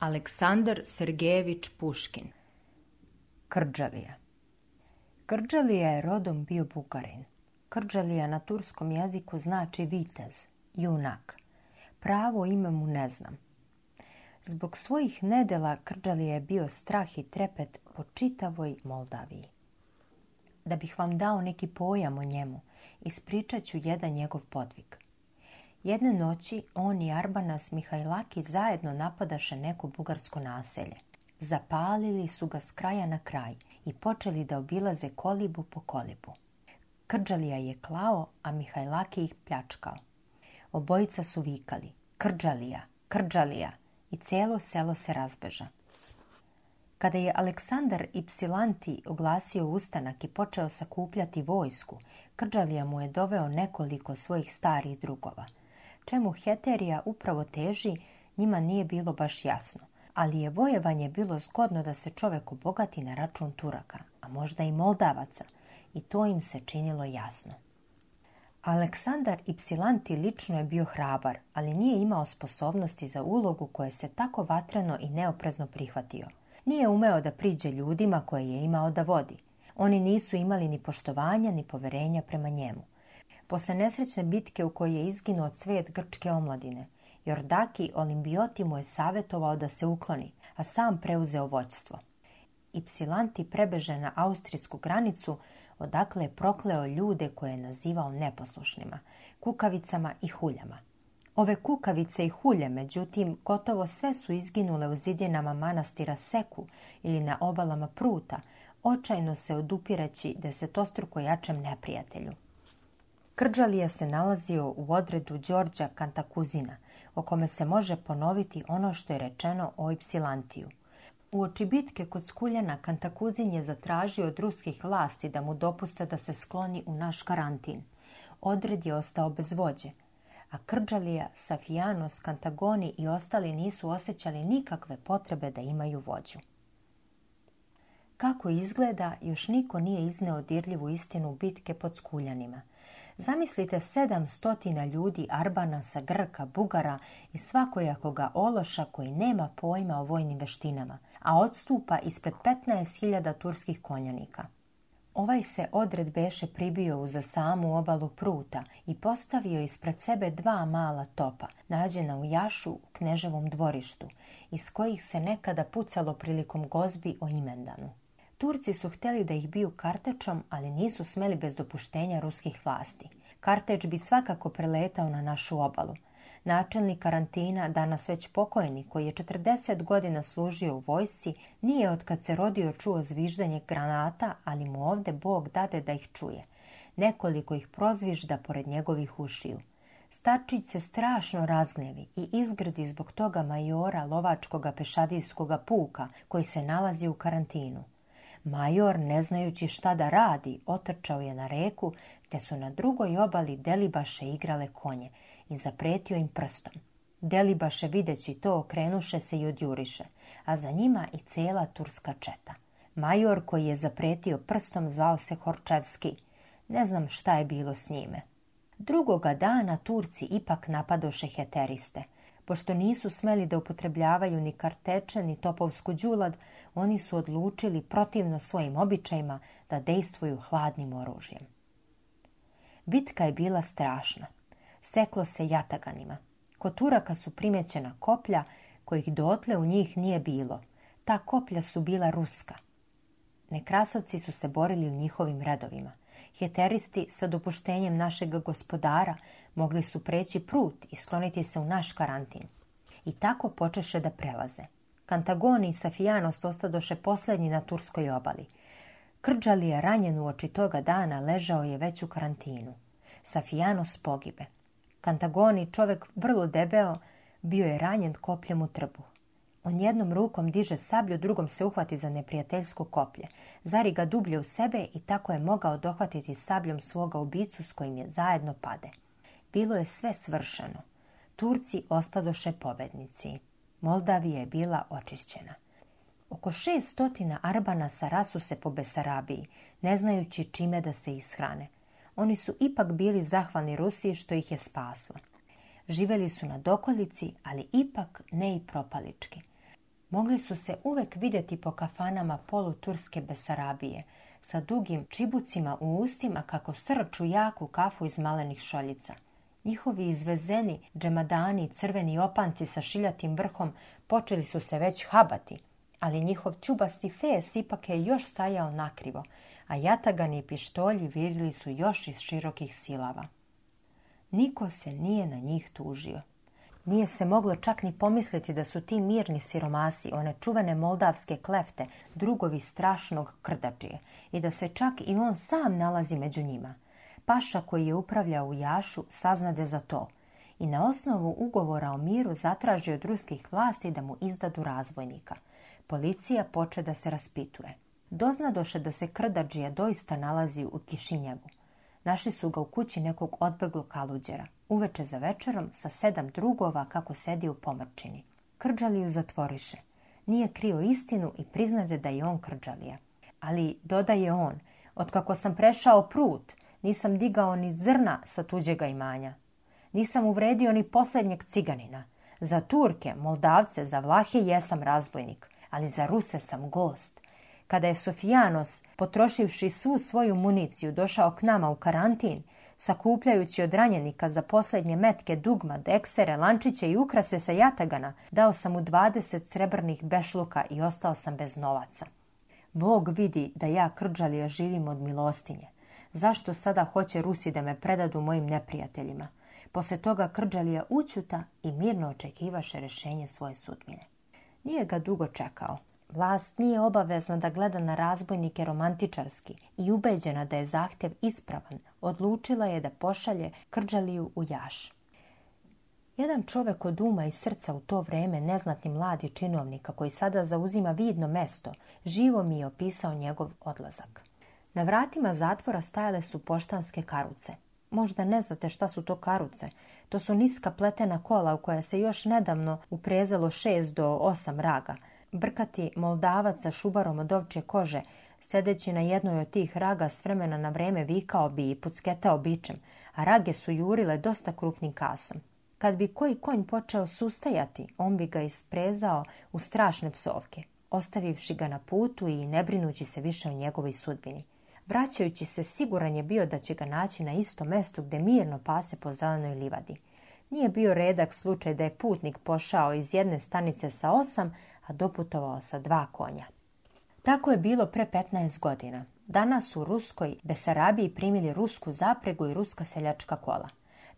Aleksandar Sergejević Puškin Krđalija Krđalija je rodom bio Bukarin. Krđalija na turskom jeziku znači vitez, junak. Pravo ime mu ne znam. Zbog svojih nedela Krđalija je bio strah i trepet po čitavoj Moldaviji. Da bih vam dao neki pojam o njemu, ispričat ću jedan njegov podvik. Jedne noći on i Arbanas Mihajlaki zajedno napadaše neko bugarsko naselje. Zapalili su ga s kraja na kraj i počeli da obilaze kolibu po kolibu. Krđalija je klao, a Mihajlaki ih pljačkao. Obojica su vikali, krđalija, krđalija, i cijelo selo se razbeža. Kada je Aleksandar i Psilanti oglasio ustanak i počeo sakupljati vojsku, Krđalija mu je doveo nekoliko svojih starih drugova – čemu Heterija upravo teži, njima nije bilo baš jasno, ali je vojevanje bilo zgodno da se čovjek obogati na račun Turaka, a možda i Moldavaca, i to im se činilo jasno. Aleksandar Ipsilanti lično je bio hrabar, ali nije imao sposobnosti za ulogu koje se tako vatreno i neoprezno prihvatio. Nije umeo da priđe ljudima koje je imao da vodi. Oni nisu imali ni poštovanja ni poverenja prema njemu. Posle nesrećne bitke u kojoj je izginuo cvet grčke omladine, Jordaki Olimbioti mu je savjetovao da se ukloni, a sam preuzeo voćstvo. Ipsilanti prebeže na austrijsku granicu, odakle je prokleo ljude koje je nazivao neposlušnima, kukavicama i huljama. Ove kukavice i hulje, međutim, gotovo sve su izginule u zidjenama manastira Seku ili na obalama Pruta, očajno se odupireći desetostruko jačem neprijatelju. Krđalija se nalazio u odredu Đorđa Kantakuzina, o kome se može ponoviti ono što je rečeno o Ipsilantiju. U oči bitke kod Skuljana Kantakuzin je zatražio od ruskih vlasti da mu dopuste da se skloni u naš karantin. Odred je ostao bez vođe, a Krđalija, Safijanos, Kantagoni i ostali nisu osjećali nikakve potrebe da imaju vođu. Kako izgleda, još niko nije izneo dirljivu istinu bitke pod Skuljanima. Zamislite stotina ljudi arbana sa Grka, Bugara i svakojakoga Ološa koji nema pojma o vojnim veštinama, a odstupa ispred 15.000 turskih konjanika. Ovaj se odred beše pribio za samu obalu pruta i postavio ispred sebe dva mala topa, nađena u jašu u kneževom dvorištu, iz kojih se nekada pucalo prilikom gozbi o imendanu. Turci su htjeli da ih biju kartečom, ali nisu smeli bez dopuštenja ruskih vlasti. Karteč bi svakako preletao na našu obalu. Načelnik karantina, danas već pokojni, koji je 40 godina služio u vojsci, nije od kad se rodio čuo zviždanje granata, ali mu ovde Bog dade da ih čuje. Nekoliko ih prozvižda pored njegovih ušiju. Starčić se strašno razgnevi i izgrdi zbog toga majora lovačkoga pešadijskoga puka koji se nalazi u karantinu. Major, ne znajući šta da radi, otrčao je na reku, te su na drugoj obali Delibaše igrale konje i zapretio im prstom. Delibaše videći to okrenuše se i odjuriše, a za njima i cela turska četa. Major koji je zapretio prstom zvao se Horčevski. Ne znam šta je bilo s njime. Drugoga dana Turci ipak napadoše heteriste. Pošto nisu smeli da upotrebljavaju ni karteče ni topovsku đulad, oni su odlučili protivno svojim običajima da dejstvuju hladnim oružjem. Bitka je bila strašna. Seklo se jataganima. Kod Turaka su primjećena koplja kojih dotle u njih nije bilo. Ta koplja su bila ruska. Nekrasovci su se borili u njihovim redovima. Heteristi sa dopuštenjem našeg gospodara mogli su preći prut i skloniti se u naš karantin. I tako počeše da prelaze – Kantagoni i Safijanos ostadoše posljednji na Turskoj obali. Krđali je ranjen u oči toga dana, ležao je već u karantinu. Safijanos pogibe. Kantagoni, čovjek vrlo debeo, bio je ranjen kopljem u trbu. On jednom rukom diže sablju, drugom se uhvati za neprijateljsko koplje. Zari ga dublje u sebe i tako je mogao dohvatiti sabljom svoga ubicu s kojim je zajedno pade. Bilo je sve svršeno. Turci ostadoše pobednici. Moldavija je bila očišćena. Oko 600 Arbana sarasu rasu se po Besarabiji, ne znajući čime da se ishrane. Oni su ipak bili zahvalni Rusiji što ih je spasla. Živeli su na dokolici, ali ipak ne i propalički. Mogli su se uvek vidjeti po kafanama poluturske Besarabije, sa dugim čibucima u ustima kako srču jaku kafu iz malenih šoljica – Njihovi izvezeni džemadani, crveni opanci sa šiljatim vrhom počeli su se već habati, ali njihov čubasti fes ipak je još stajao nakrivo, a jatagani i pištolji virili su još iz širokih silava. Niko se nije na njih tužio. Nije se moglo čak ni pomisliti da su ti mirni siromasi, one čuvene moldavske klefte, drugovi strašnog krdačije i da se čak i on sam nalazi među njima – paša koji je upravljao u Jašu saznade za to i na osnovu ugovora o miru zatraži od ruskih vlasti da mu izdadu razvojnika. Policija poče da se raspituje. Doznadoše da se Krdađija doista nalazi u Kišinjevu. Našli su ga u kući nekog odbeglo kaluđera, uveče za večerom sa sedam drugova kako sedi u pomrčini. Krđaliju zatvoriše. Nije krio istinu i priznade da je on Krđalija. Ali, dodaje on, otkako sam prešao prut, nisam digao ni zrna sa tuđega imanja. Nisam uvredio ni posljednjeg ciganina. Za Turke, Moldavce, za Vlahe jesam razbojnik, ali za Ruse sam gost. Kada je Sofijanos, potrošivši svu svoju municiju, došao k nama u karantin, sakupljajući od ranjenika za posljednje metke dugma, deksere, lančiće i ukrase sa jatagana, dao sam mu 20 srebrnih bešluka i ostao sam bez novaca. Bog vidi da ja krđalija živim od milostinje. Zašto sada hoće Rusi da me predadu mojim neprijateljima? Poslije toga je učuta i mirno očekivaše rješenje svoje sudbine. Nije ga dugo čekao. Vlast nije obavezna da gleda na razbojnike romantičarski i ubeđena da je zahtjev ispravan, odlučila je da pošalje Krđaliju u jaš. Jedan čovek od uma i srca u to vreme, neznatni mladi činovnika koji sada zauzima vidno mesto, živo mi je opisao njegov odlazak. Na vratima zatvora stajale su poštanske karuce. Možda ne znate šta su to karuce. To su niska pletena kola u koja se još nedavno uprezalo šest do osam raga. Brkati moldavac sa šubarom od ovčje kože, sedeći na jednoj od tih raga s vremena na vreme vikao bi i pucketao bičem, a rage su jurile dosta krupnim kasom. Kad bi koji konj počeo sustajati, on bi ga isprezao u strašne psovke, ostavivši ga na putu i ne brinući se više o njegovoj sudbini. Vraćajući se, siguran je bio da će ga naći na istom mestu gdje mirno pase po zelenoj livadi. Nije bio redak slučaj da je putnik pošao iz jedne stanice sa osam, a doputovao sa dva konja. Tako je bilo pre 15 godina. Danas u Ruskoj Besarabiji primili rusku zapregu i ruska seljačka kola.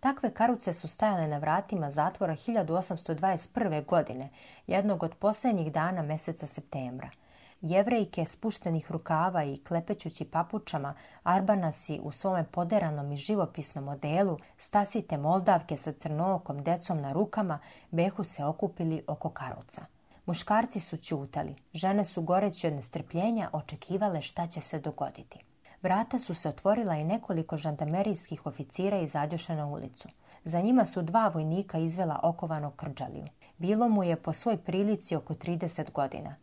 Takve karuce su stajale na vratima zatvora 1821. godine, jednog od posljednjih dana mjeseca septembra. Jevrejke spuštenih rukava i klepećući papučama, arbanasi u svome poderanom i živopisnom modelu, stasite moldavke sa crnookom decom na rukama, behu se okupili oko karoca. Muškarci su ćutali, žene su goreći od nestrpljenja očekivale šta će se dogoditi. Vrata su se otvorila i nekoliko žandamerijskih oficira izađoše na ulicu. Za njima su dva vojnika izvela okovanog krđaliju. Bilo mu je po svoj prilici oko 30 godina.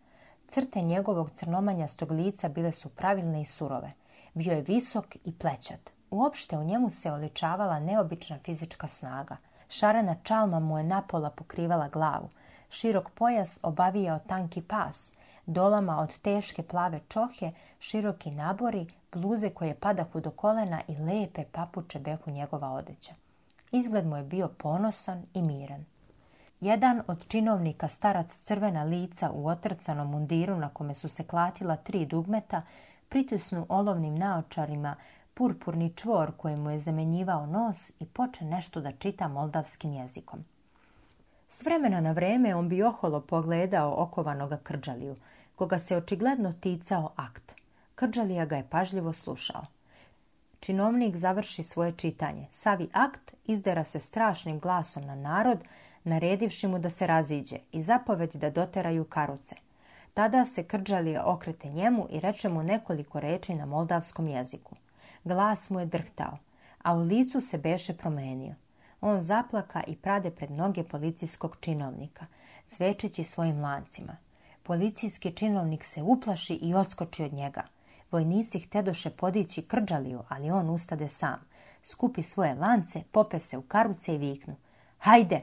Crte njegovog crnomanjastog lica bile su pravilne i surove. Bio je visok i plećat. Uopšte u njemu se oličavala neobična fizička snaga. Šarena čalma mu je napola pokrivala glavu. Širok pojas obavijao tanki pas. Dolama od teške plave čohe, široki nabori, bluze koje padahu do kolena i lepe papuče behu njegova odeća. Izgled mu je bio ponosan i miran. Jedan od činovnika starac crvena lica u otrcanom mundiru na kome su se klatila tri dugmeta pritisnu olovnim naočarima purpurni čvor koji mu je zamenjivao nos i poče nešto da čita moldavskim jezikom. S vremena na vreme on bi oholo pogledao okovanoga krđaliju, koga se očigledno ticao akt. Krđalija ga je pažljivo slušao. Činovnik završi svoje čitanje, savi akt, izdera se strašnim glasom na narod, naredivši mu da se raziđe i zapovedi da doteraju karuce. Tada se krđali okrete njemu i reče mu nekoliko reči na moldavskom jeziku. Glas mu je drhtao, a u licu se beše promenio. On zaplaka i prade pred noge policijskog činovnika, svečeći svojim lancima. Policijski činovnik se uplaši i odskoči od njega. Vojnici htedoše podići krđaliju, ali on ustade sam. Skupi svoje lance, pope se u karuce i viknu. Hajde,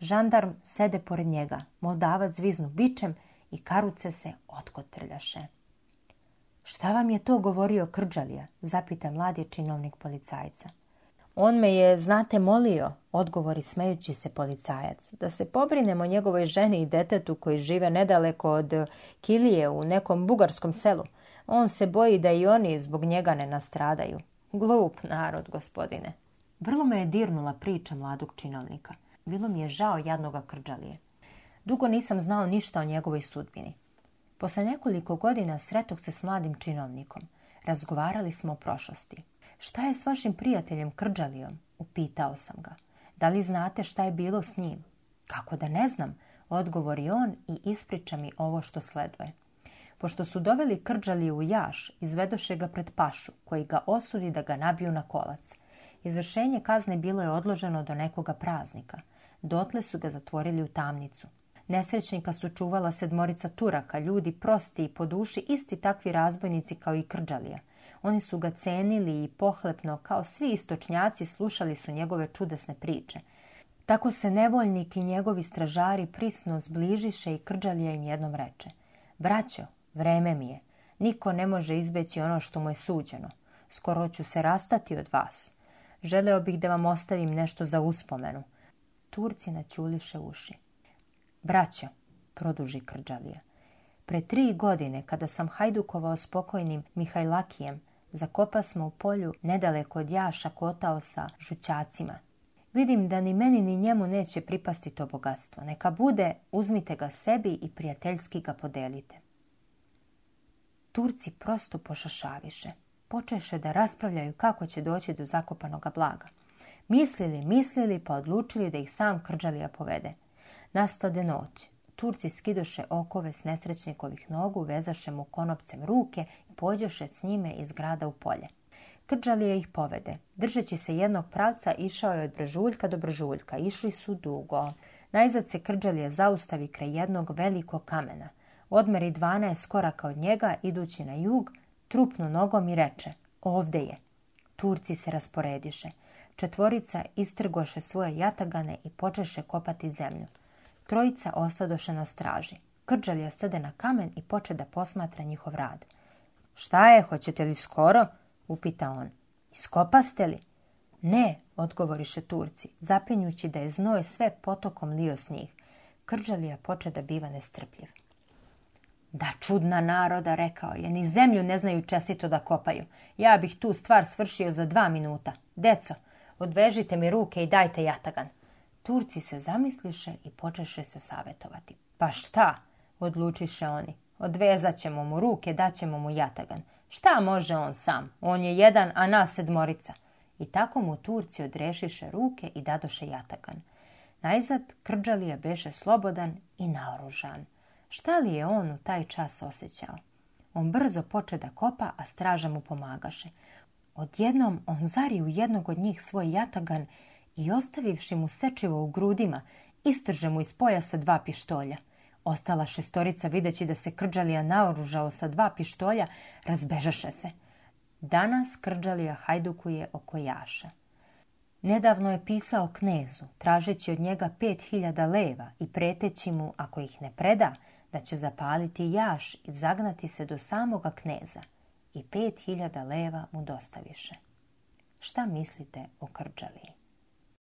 Žandarm sede pored njega, moldavac zviznu bičem i karuce se otkotrljaše. Šta vam je to govorio Krđalija? zapita mladi činovnik policajca. On me je, znate, molio, odgovori smejući se policajac, da se pobrinemo njegovoj ženi i detetu koji žive nedaleko od Kilije u nekom bugarskom selu. On se boji da i oni zbog njega ne nastradaju. Glup narod, gospodine. Vrlo me je dirnula priča mladog činovnika – bilo mi je žao jadnoga krđalije. Dugo nisam znao ništa o njegovoj sudbini. Posle nekoliko godina sretog se s mladim činovnikom. Razgovarali smo o prošlosti. Šta je s vašim prijateljem Krđalijom? Upitao sam ga. Da li znate šta je bilo s njim? Kako da ne znam, odgovori on i ispriča mi ovo što sleduje. Pošto su doveli Krđaliju u jaš, izvedoše ga pred pašu, koji ga osudi da ga nabiju na kolac. Izvršenje kazne bilo je odloženo do nekoga praznika – Dotle su ga zatvorili u tamnicu. Nesrećnika su čuvala sedmorica Turaka, ljudi prosti i po duši, isti takvi razbojnici kao i Krđalija. Oni su ga cenili i pohlepno, kao svi istočnjaci, slušali su njegove čudesne priče. Tako se nevoljnik i njegovi stražari prisno zbližiše i Krđalija im jednom reče. Braćo, vreme mi je. Niko ne može izbeći ono što mu je suđeno. Skoro ću se rastati od vas. Želeo bih da vam ostavim nešto za uspomenu. Turci načuliše uši. Braćo, produži Krđalija, pre tri godine kada sam hajdukovao s pokojnim Mihajlakijem, zakopa smo u polju nedaleko od jaša kotao sa žućacima. Vidim da ni meni ni njemu neće pripasti to bogatstvo. Neka bude, uzmite ga sebi i prijateljski ga podelite. Turci prosto pošašaviše. Počeše da raspravljaju kako će doći do zakopanoga blaga. Mislili, mislili, pa odlučili da ih sam Krđalija povede. Nastade noć. Turci skidoše okove s nesrećnikovih nogu, vezaše mu konopcem ruke i pođoše s njime iz grada u polje. Krđalija ih povede. Držeći se jednog pravca, išao je od brežuljka do brežuljka. Išli su dugo. Najzad se Krđalija zaustavi kraj jednog velikog kamena. Odmeri 12 koraka od njega, idući na jug, trupnu nogom i reče, ovde je. Turci se rasporediše. Četvorica istrgoše svoje jatagane i počeše kopati zemlju. Trojica ostadoše na straži. Krđalja sede na kamen i poče da posmatra njihov rad. Šta je, hoćete li skoro? upita on. Iskopaste li? Ne, odgovoriše Turci, zapinjući da je znoje sve potokom lio s njih. Krđalija poče da biva nestrpljiv. Da čudna naroda, rekao je, ni zemlju ne znaju čestito da kopaju. Ja bih tu stvar svršio za dva minuta. Deco, Odvežite mi ruke i dajte jatagan. Turci se zamisliše i počeše se savjetovati. Pa šta? Odlučiše oni. Odvezat ćemo mu ruke, daćemo mu jatagan. Šta može on sam? On je jedan, a nas sedmorica. I tako mu Turci odrešiše ruke i dadoše jatagan. Najzad je beše slobodan i naoružan. Šta li je on u taj čas osjećao? On brzo poče da kopa, a straža mu pomagaše. Odjednom on zari u jednog od njih svoj jatagan i ostavivši mu sečivo u grudima, istrže mu iz pojasa dva pištolja. Ostala šestorica, videći da se Krđalija naoružao sa dva pištolja, razbežaše se. Danas Krđalija hajdukuje oko jaša. Nedavno je pisao knezu, tražeći od njega pet hiljada leva i preteći mu, ako ih ne preda, da će zapaliti jaš i zagnati se do samoga kneza – i pet hiljada leva mu dostaviše. Šta mislite o krđaliji?